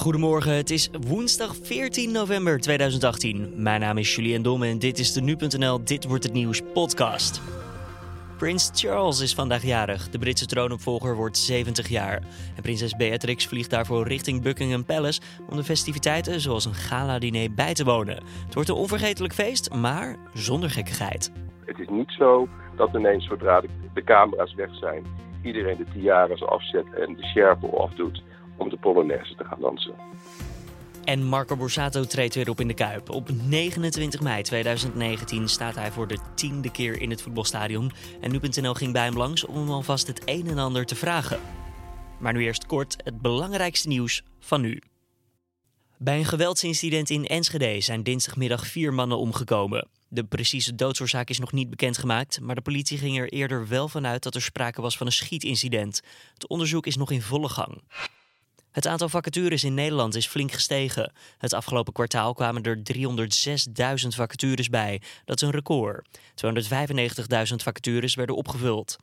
Goedemorgen, het is woensdag 14 november 2018. Mijn naam is Julian Dom en dit is de Nu.nl Dit Wordt Het Nieuws podcast. Prins Charles is vandaag jarig. De Britse troonopvolger wordt 70 jaar. En prinses Beatrix vliegt daarvoor richting Buckingham Palace om de festiviteiten zoals een gala-diner bij te wonen. Het wordt een onvergetelijk feest, maar zonder gekkigheid. Het is niet zo dat ineens zodra de, camera's weg zijn, iedereen de tiaras afzet en de sjerpen afdoet om de Polonaise te gaan dansen. En Marco Borsato treedt weer op in de Kuip. Op 29 mei 2019 staat hij voor de tiende keer in het voetbalstadion. En nu.nl ging bij hem langs om hem alvast het een en ander te vragen. Maar nu eerst kort het belangrijkste nieuws van nu. Bij een geweldsincident in Enschede zijn dinsdagmiddag vier mannen omgekomen. De precieze doodsoorzaak is nog niet bekendgemaakt, maar de politie ging er eerder wel vanuit dat er sprake was van een schietincident. Het onderzoek is nog in volle gang. Het aantal vacatures in Nederland is flink gestegen. Het afgelopen kwartaal kwamen er 306.000 vacatures bij. Dat is een record. 295.000 vacatures werden opgevuld.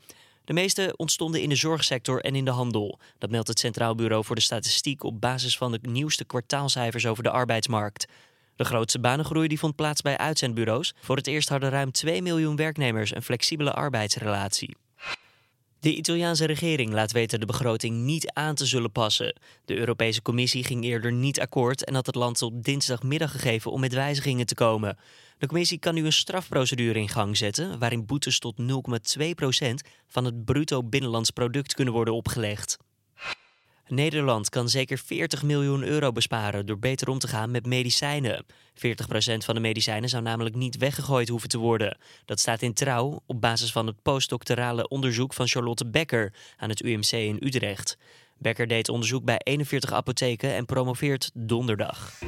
De meeste ontstonden in de zorgsector en in de handel. Dat meldt het Centraal Bureau voor de Statistiek op basis van de nieuwste kwartaalcijfers over de arbeidsmarkt. De grootste banengroei die vond plaats bij uitzendbureaus. Voor het eerst hadden ruim 2 miljoen werknemers een flexibele arbeidsrelatie. De Italiaanse regering laat weten de begroting niet aan te zullen passen. De Europese Commissie ging eerder niet akkoord en had het land tot dinsdagmiddag gegeven om met wijzigingen te komen. De Commissie kan nu een strafprocedure in gang zetten, waarin boetes tot 0,2% van het bruto binnenlands product kunnen worden opgelegd. Nederland kan zeker 40 miljoen euro besparen door beter om te gaan met medicijnen. 40% van de medicijnen zou namelijk niet weggegooid hoeven te worden. Dat staat in trouw op basis van het postdoctorale onderzoek van Charlotte Becker aan het UMC in Utrecht. Becker deed onderzoek bij 41 apotheken en promoveert donderdag.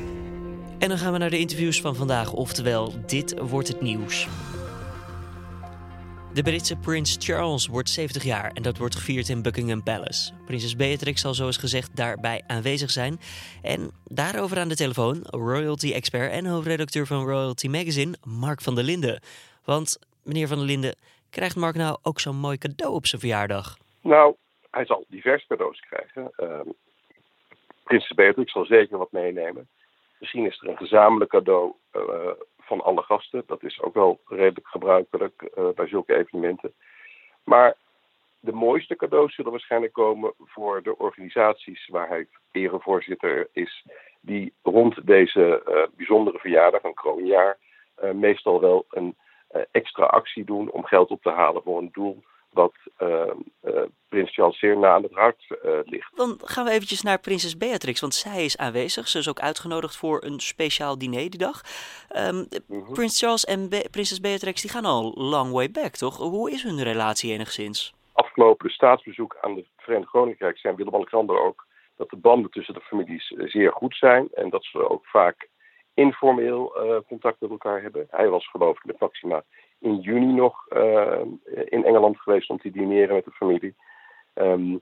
En dan gaan we naar de interviews van vandaag, oftewel dit wordt het nieuws. De Britse prins Charles wordt 70 jaar en dat wordt gevierd in Buckingham Palace. Prinses Beatrix zal zoals gezegd daarbij aanwezig zijn. En daarover aan de telefoon royalty-expert en hoofdredacteur van Royalty Magazine, Mark van der Linden. Want meneer van der Linden, krijgt Mark nou ook zo'n mooi cadeau op zijn verjaardag? Nou, hij zal diverse cadeaus krijgen. Uh, Prinses Beatrix zal zeker wat meenemen. Misschien is er een gezamenlijk cadeau uh, van alle gasten. Dat is ook wel redelijk gebruikelijk uh, bij zulke evenementen. Maar de mooiste cadeaus zullen waarschijnlijk komen voor de organisaties waar hij erevoorzitter is, die rond deze uh, bijzondere verjaardag, een kroonjaar, uh, meestal wel een extra actie doen om geld op te halen voor een doel wat uh, uh, prins Charles zeer na aan het hart uh, ligt. Dan gaan we eventjes naar prinses Beatrix, want zij is aanwezig. Ze is ook uitgenodigd voor een speciaal diner die dag. Um, -hmm. Prins Charles en Be prinses Beatrix die gaan al long way back, toch? Hoe is hun relatie enigszins? Afgelopen staatsbezoek aan het Verenigd Koninkrijk zijn Willem-Alexander ook dat de banden tussen de families zeer goed zijn en dat ze ook vaak informeel contact met elkaar hebben. Hij was geloof ik met Maxima in juni nog uh, in Engeland geweest om te dineren met de familie. Um,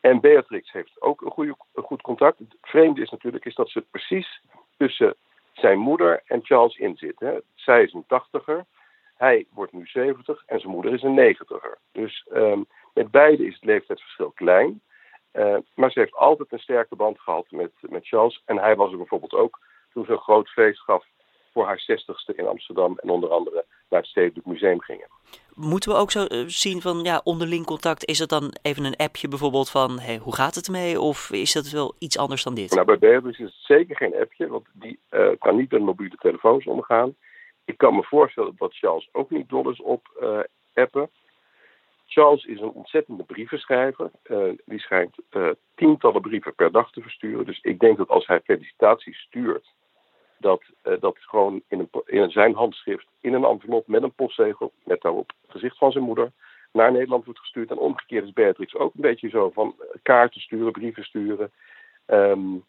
en Beatrix heeft ook een, goede, goed contact. Het vreemde is natuurlijk is dat ze precies tussen zijn moeder en Charles in zit. Hè. Zij is een tachtiger, hij wordt nu 70 en zijn moeder is een negentiger. Dus um, met beide is het leeftijdsverschil klein. Uh, maar ze heeft altijd een sterke band gehad met, met Charles. En hij was er bijvoorbeeld ook toen ze een groot feest gaf voor haar 60ste in Amsterdam en onder andere naar het Stedelijk Museum gingen. Moeten we ook zo zien van ja, onderling contact, is het dan even een appje bijvoorbeeld van hey, hoe gaat het mee of is dat wel iets anders dan dit? Nou, bij Beatrice is het zeker geen appje, want die uh, kan niet met mobiele telefoons omgaan. Ik kan me voorstellen dat Charles ook niet dol is op uh, appen. Charles is een ontzettende brievenschrijver. Uh, die schrijft tientallen brieven per dag te versturen. Dus ik denk dat als hij felicitaties stuurt, dat uh, dat gewoon in, een, in zijn handschrift, in een envelop met een postzegel, met daarop het gezicht van zijn moeder, naar Nederland wordt gestuurd. En omgekeerd is Beatrix ook een beetje zo van kaarten sturen, brieven sturen. Um,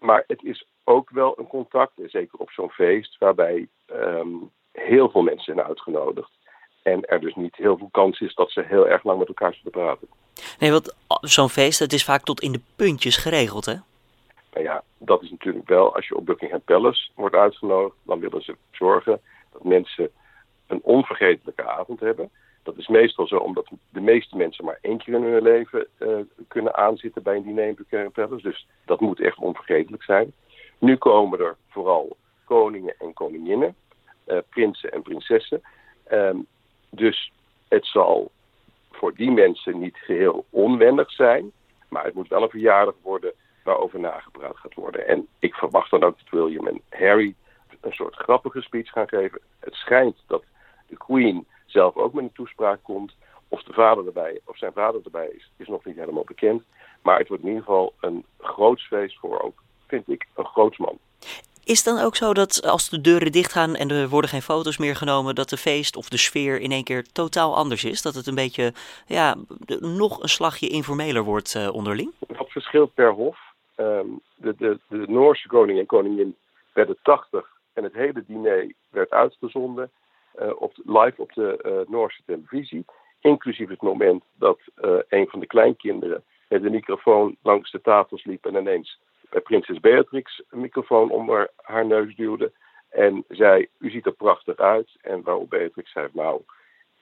maar het is ook wel een contact, zeker op zo'n feest, waarbij um, heel veel mensen zijn uitgenodigd. En er dus niet heel veel kans is dat ze heel erg lang met elkaar zullen praten. Nee, want zo'n feest, dat is vaak tot in de puntjes geregeld, hè? Nou ja, dat is natuurlijk wel, als je op Buckingham Palace wordt uitgenodigd, dan willen ze zorgen dat mensen een onvergetelijke avond hebben. Dat is meestal zo omdat de meeste mensen maar één keer in hun leven uh, kunnen aanzitten bij een diner in Buckingham Palace. Dus dat moet echt onvergetelijk zijn. Nu komen er vooral koningen en koninginnen, uh, prinsen en prinsessen. Um, dus het zal voor die mensen niet geheel onwennig zijn. Maar het moet wel een verjaardag worden waarover nagepraat gaat worden. En ik verwacht dan ook dat William en Harry een soort grappige speech gaan geven. Het schijnt dat de Queen zelf ook met een toespraak komt. Of, de vader erbij, of zijn vader erbij is, is nog niet helemaal bekend. Maar het wordt in ieder geval een groots feest voor ook, vind ik, een groots man. Is het dan ook zo dat als de deuren dichtgaan en er worden geen foto's meer genomen, dat de feest of de sfeer in één keer totaal anders is? Dat het een beetje, ja, nog een slagje informeler wordt uh, onderling? Dat verschilt per hof. Um, de, de, de Noorse koning en koningin werden 80 en het hele diner werd uitgezonden uh, op, live op de uh, Noorse televisie. Inclusief het moment dat een van de kleinkinderen met de microfoon langs de tafels liep en ineens bij prinses Beatrix een microfoon onder haar neus duwde. En zei, u ziet er prachtig uit. En waarop Beatrix zei, nou,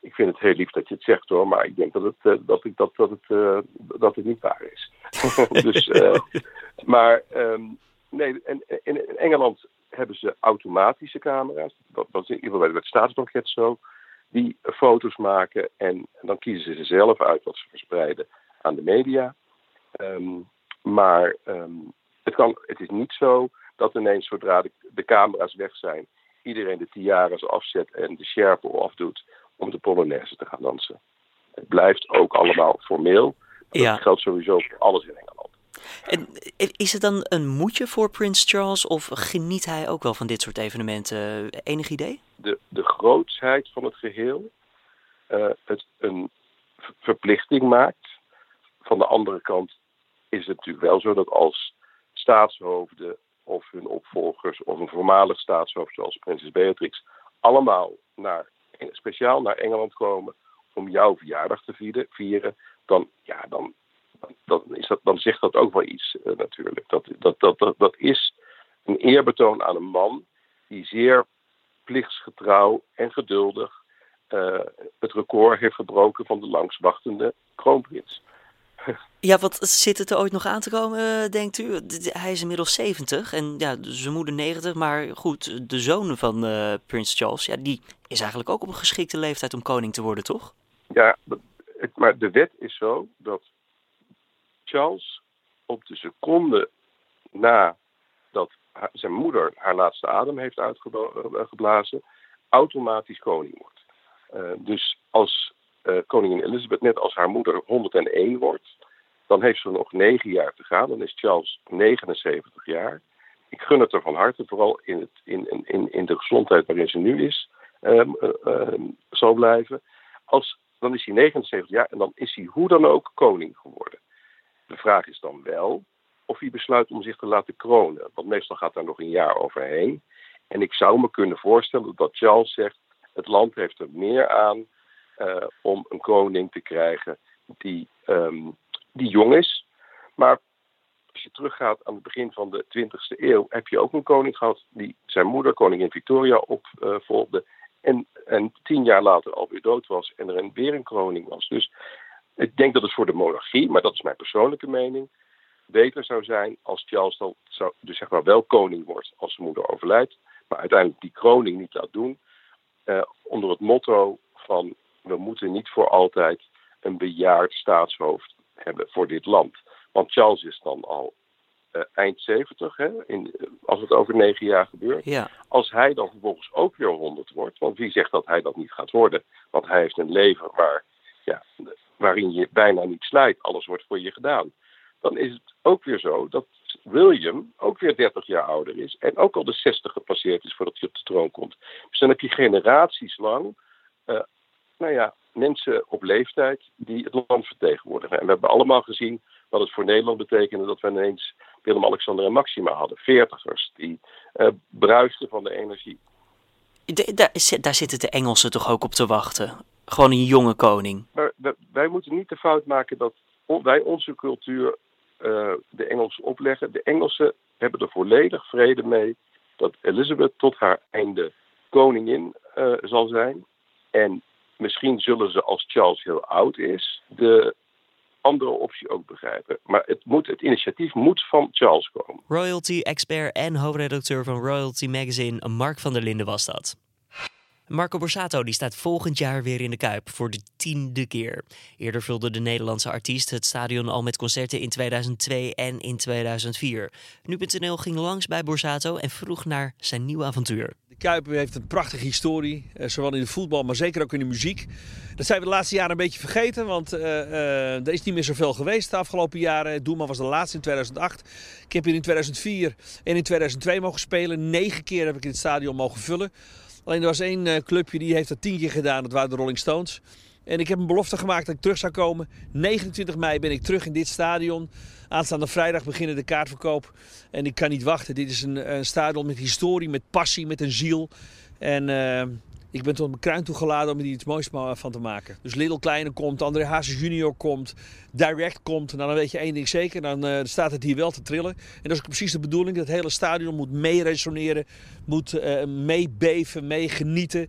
ik vind het heel lief dat je het zegt hoor, maar ik denk dat het, uh, dat ik, dat, dat het, uh, dat het niet waar is. dus, uh, maar um, nee, en, in, Engeland hebben ze automatische camera's. Dat was in ieder geval bij het staatsbanket zo. Die foto's maken en, dan kiezen ze zelf uit wat ze verspreiden aan de media. Um, maar um, het, kan, het is niet zo dat ineens zodra de, camera's weg zijn, iedereen de tiaras afzet en de sjerpen afdoet om de Polonaise te gaan dansen. Het blijft ook allemaal formeel. Dat ja. geldt sowieso voor alles in Engeland. En is het dan een moedje voor Prins Charles of geniet hij ook wel van dit soort evenementen? Enig idee? De, de grootsheid van het geheel uh, het een verplichting maakt. Van de andere kant is het natuurlijk wel zo dat als staatshoofden of hun opvolgers of een voormalig staatshoofd zoals prinses Beatrix allemaal naar, speciaal naar Engeland komen om jouw verjaardag te vieren, dan, ja, dan, dan, is dat, dan zegt dat ook wel iets uh, natuurlijk. Dat, dat, dat, dat, dat is een eerbetoon aan een man die zeer plichtsgetrouw en geduldig uh, het record heeft gebroken van de langswachtende kroonprins. Ja, wat zit het er ooit nog aan te komen, denkt u? Hij is inmiddels 70 en ja, zijn moeder 90. Maar goed, de zoon van uh, Prins Charles, ja, die is eigenlijk ook op een geschikte leeftijd om koning te worden, toch? Ja, maar de wet is zo dat Charles op de seconde na dat zijn moeder haar laatste adem heeft uitgeblazen, automatisch koning wordt. Uh, dus als koningin Elizabeth, net als haar moeder, 101 wordt, dan heeft ze nog negen jaar te gaan. Dan is Charles 79 jaar. Ik gun het er van harte, vooral in, het, in, in, in de gezondheid waarin ze nu is, um, zal blijven. Als, dan is hij 79 jaar en dan is hij hoe dan ook koning geworden. De vraag is dan wel of hij besluit om zich te laten kronen. Want meestal gaat daar nog een jaar overheen. En ik zou me kunnen voorstellen dat Charles zegt: het land heeft er meer aan uh, om een koning te krijgen die, um, die jong is. Maar als je teruggaat aan het begin van de 20e eeuw, heb je ook een koning gehad die zijn moeder, koningin Victoria, opvolgde. Uh, en, en tien jaar later alweer dood was en er weer een koning was. Dus ik denk dat het voor de monarchie, maar dat is mijn persoonlijke mening, beter zou zijn als Charles dan zou, dus zeg maar wel koning wordt als zijn moeder overlijdt, maar uiteindelijk die kroning niet laat doen. Uh, onder het motto van we moeten niet voor altijd een bejaard staatshoofd hebben voor dit land. Want Charles is dan al uh, eind 70, hè, in, als het over negen jaar gebeurt. Ja. Als hij dan vervolgens ook weer 100 wordt, want wie zegt dat hij dat niet gaat worden? Want hij heeft een leven waar, ja, waarin je bijna niet slijt, alles wordt voor je gedaan. Dan is het ook weer zo dat William ook weer 30 jaar ouder is en ook al de 60 gepasseerd is voordat hij op de troon komt. Dus dan heb je generaties lang uh, nou ja, mensen op leeftijd die het land vertegenwoordigen. En we hebben allemaal gezien wat het voor Nederland betekende dat we ineens Willem-Alexander en Maxima hadden. Veertigers die uh, bruisten van de energie. De, daar, daar, zitten de Engelsen toch ook op te wachten? Gewoon een jonge koning. Maar wij moeten niet de fout maken dat wij onze cultuur uh, de Engelsen opleggen. De Engelsen hebben er volledig vrede mee dat Elizabeth tot haar einde koningin uh, zal zijn. En misschien zullen ze als Charles heel oud is, de andere optie ook begrijpen. Maar het, moet, het initiatief moet van Charles komen. Royalty-expert en hoofdredacteur van Royalty Magazine, Mark van der Linden was dat. Marco Borsato die staat volgend jaar weer in de Kuip voor de tiende keer. Eerder vulde de Nederlandse artiest het stadion al met concerten in 2002 en in 2004. Nu.nl ging langs bij Borsato en vroeg naar zijn nieuwe avontuur. De Kuip heeft een prachtige historie, eh, zowel in de voetbal, maar zeker ook in de muziek. Dat zijn we de laatste jaren een beetje vergeten, want uh, uh, er is niet meer zoveel geweest de afgelopen jaren. Doelman was de laatste in 2008. Ik heb hier in 2004 en in 2002 mogen spelen. Negen keer heb ik in het stadion mogen vullen. Alleen er was één eh, clubje die heeft dat tien keer gedaan. Dat waren de Rolling Stones. En ik heb een belofte gemaakt dat ik terug zou komen. 29 mei ben ik terug in dit stadion. Aanstaande vrijdag beginnen de kaartverkoop. En ik kan niet wachten. Dit is een, een stadion met historie, met passie, met een ziel. En uh, ik ben tot mijn kruin toegeladen om er iets moois van te maken. Dus Little Kleine komt, André Hazes junior komt, Direct komt. Nou, dan weet je één ding zeker, dan uh, staat het hier wel te trillen. En dat is ook precies de bedoeling. Dat hele stadion moet meeresoneren, moet uh, meebeven, meegenieten.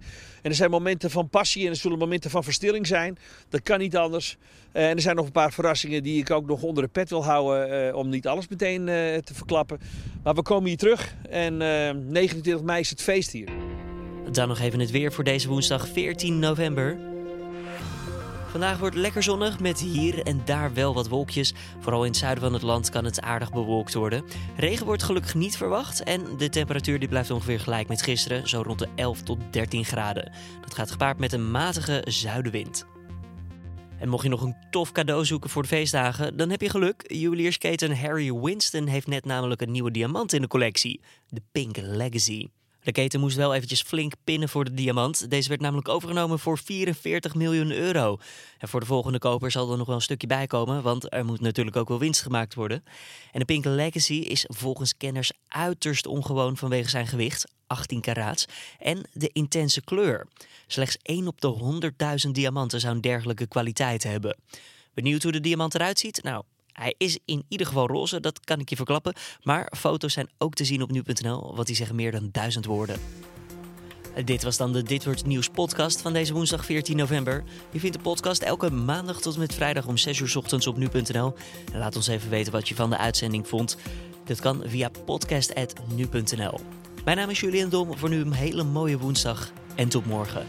En er zijn momenten van passie en er zullen momenten van verstilling zijn. Dat kan niet anders. Uh, en er zijn nog een paar verrassingen die ik ook nog onder de pet wil houden om niet alles meteen te verklappen. Maar we komen hier terug en 29 mei is het feest hier. Dan nog even het weer voor deze woensdag 14 november. Vandaag wordt lekker zonnig met hier en daar wel wat wolkjes. Vooral in het zuiden van het land kan het aardig bewolkt worden. Regen wordt gelukkig niet verwacht en de temperatuur die blijft ongeveer gelijk met gisteren, zo rond de 11 tot 13 graden. Dat gaat gepaard met een matige zuidenwind. En mocht je nog een tof cadeau zoeken voor de feestdagen, dan heb je geluk. Juweliersketen Harry Winston heeft net namelijk een nieuwe diamant in de collectie, de Pink Legacy. De keten moest wel eventjes flink pinnen voor de diamant. Deze werd namelijk overgenomen voor 44 miljoen euro. En voor de volgende koper zal er nog wel een stukje bij komen, want er moet natuurlijk ook wel winst gemaakt worden. En de Pink Legacy is volgens kenners uiterst ongewoon vanwege zijn gewicht, 18 karaats, en de intense kleur. Slechts 1 op de 100.000 diamanten zou een dergelijke kwaliteit hebben. Benieuwd hoe de diamant eruit ziet? Nou, hij is in ieder geval roze, dat kan ik je verklappen. Maar foto's zijn ook te zien op nu.nl, want die zeggen meer dan duizend woorden. Dit was dan de Dit Wordt Nieuws podcast van deze woensdag 14 november. Je vindt de podcast elke maandag tot en met vrijdag om 6 uur ochtends op nu.nl. En laat ons even weten wat je van de uitzending vond. Dat kan via podcast.nu.nl. Mijn naam is Julian Dom. Voor nu een hele mooie woensdag en tot morgen.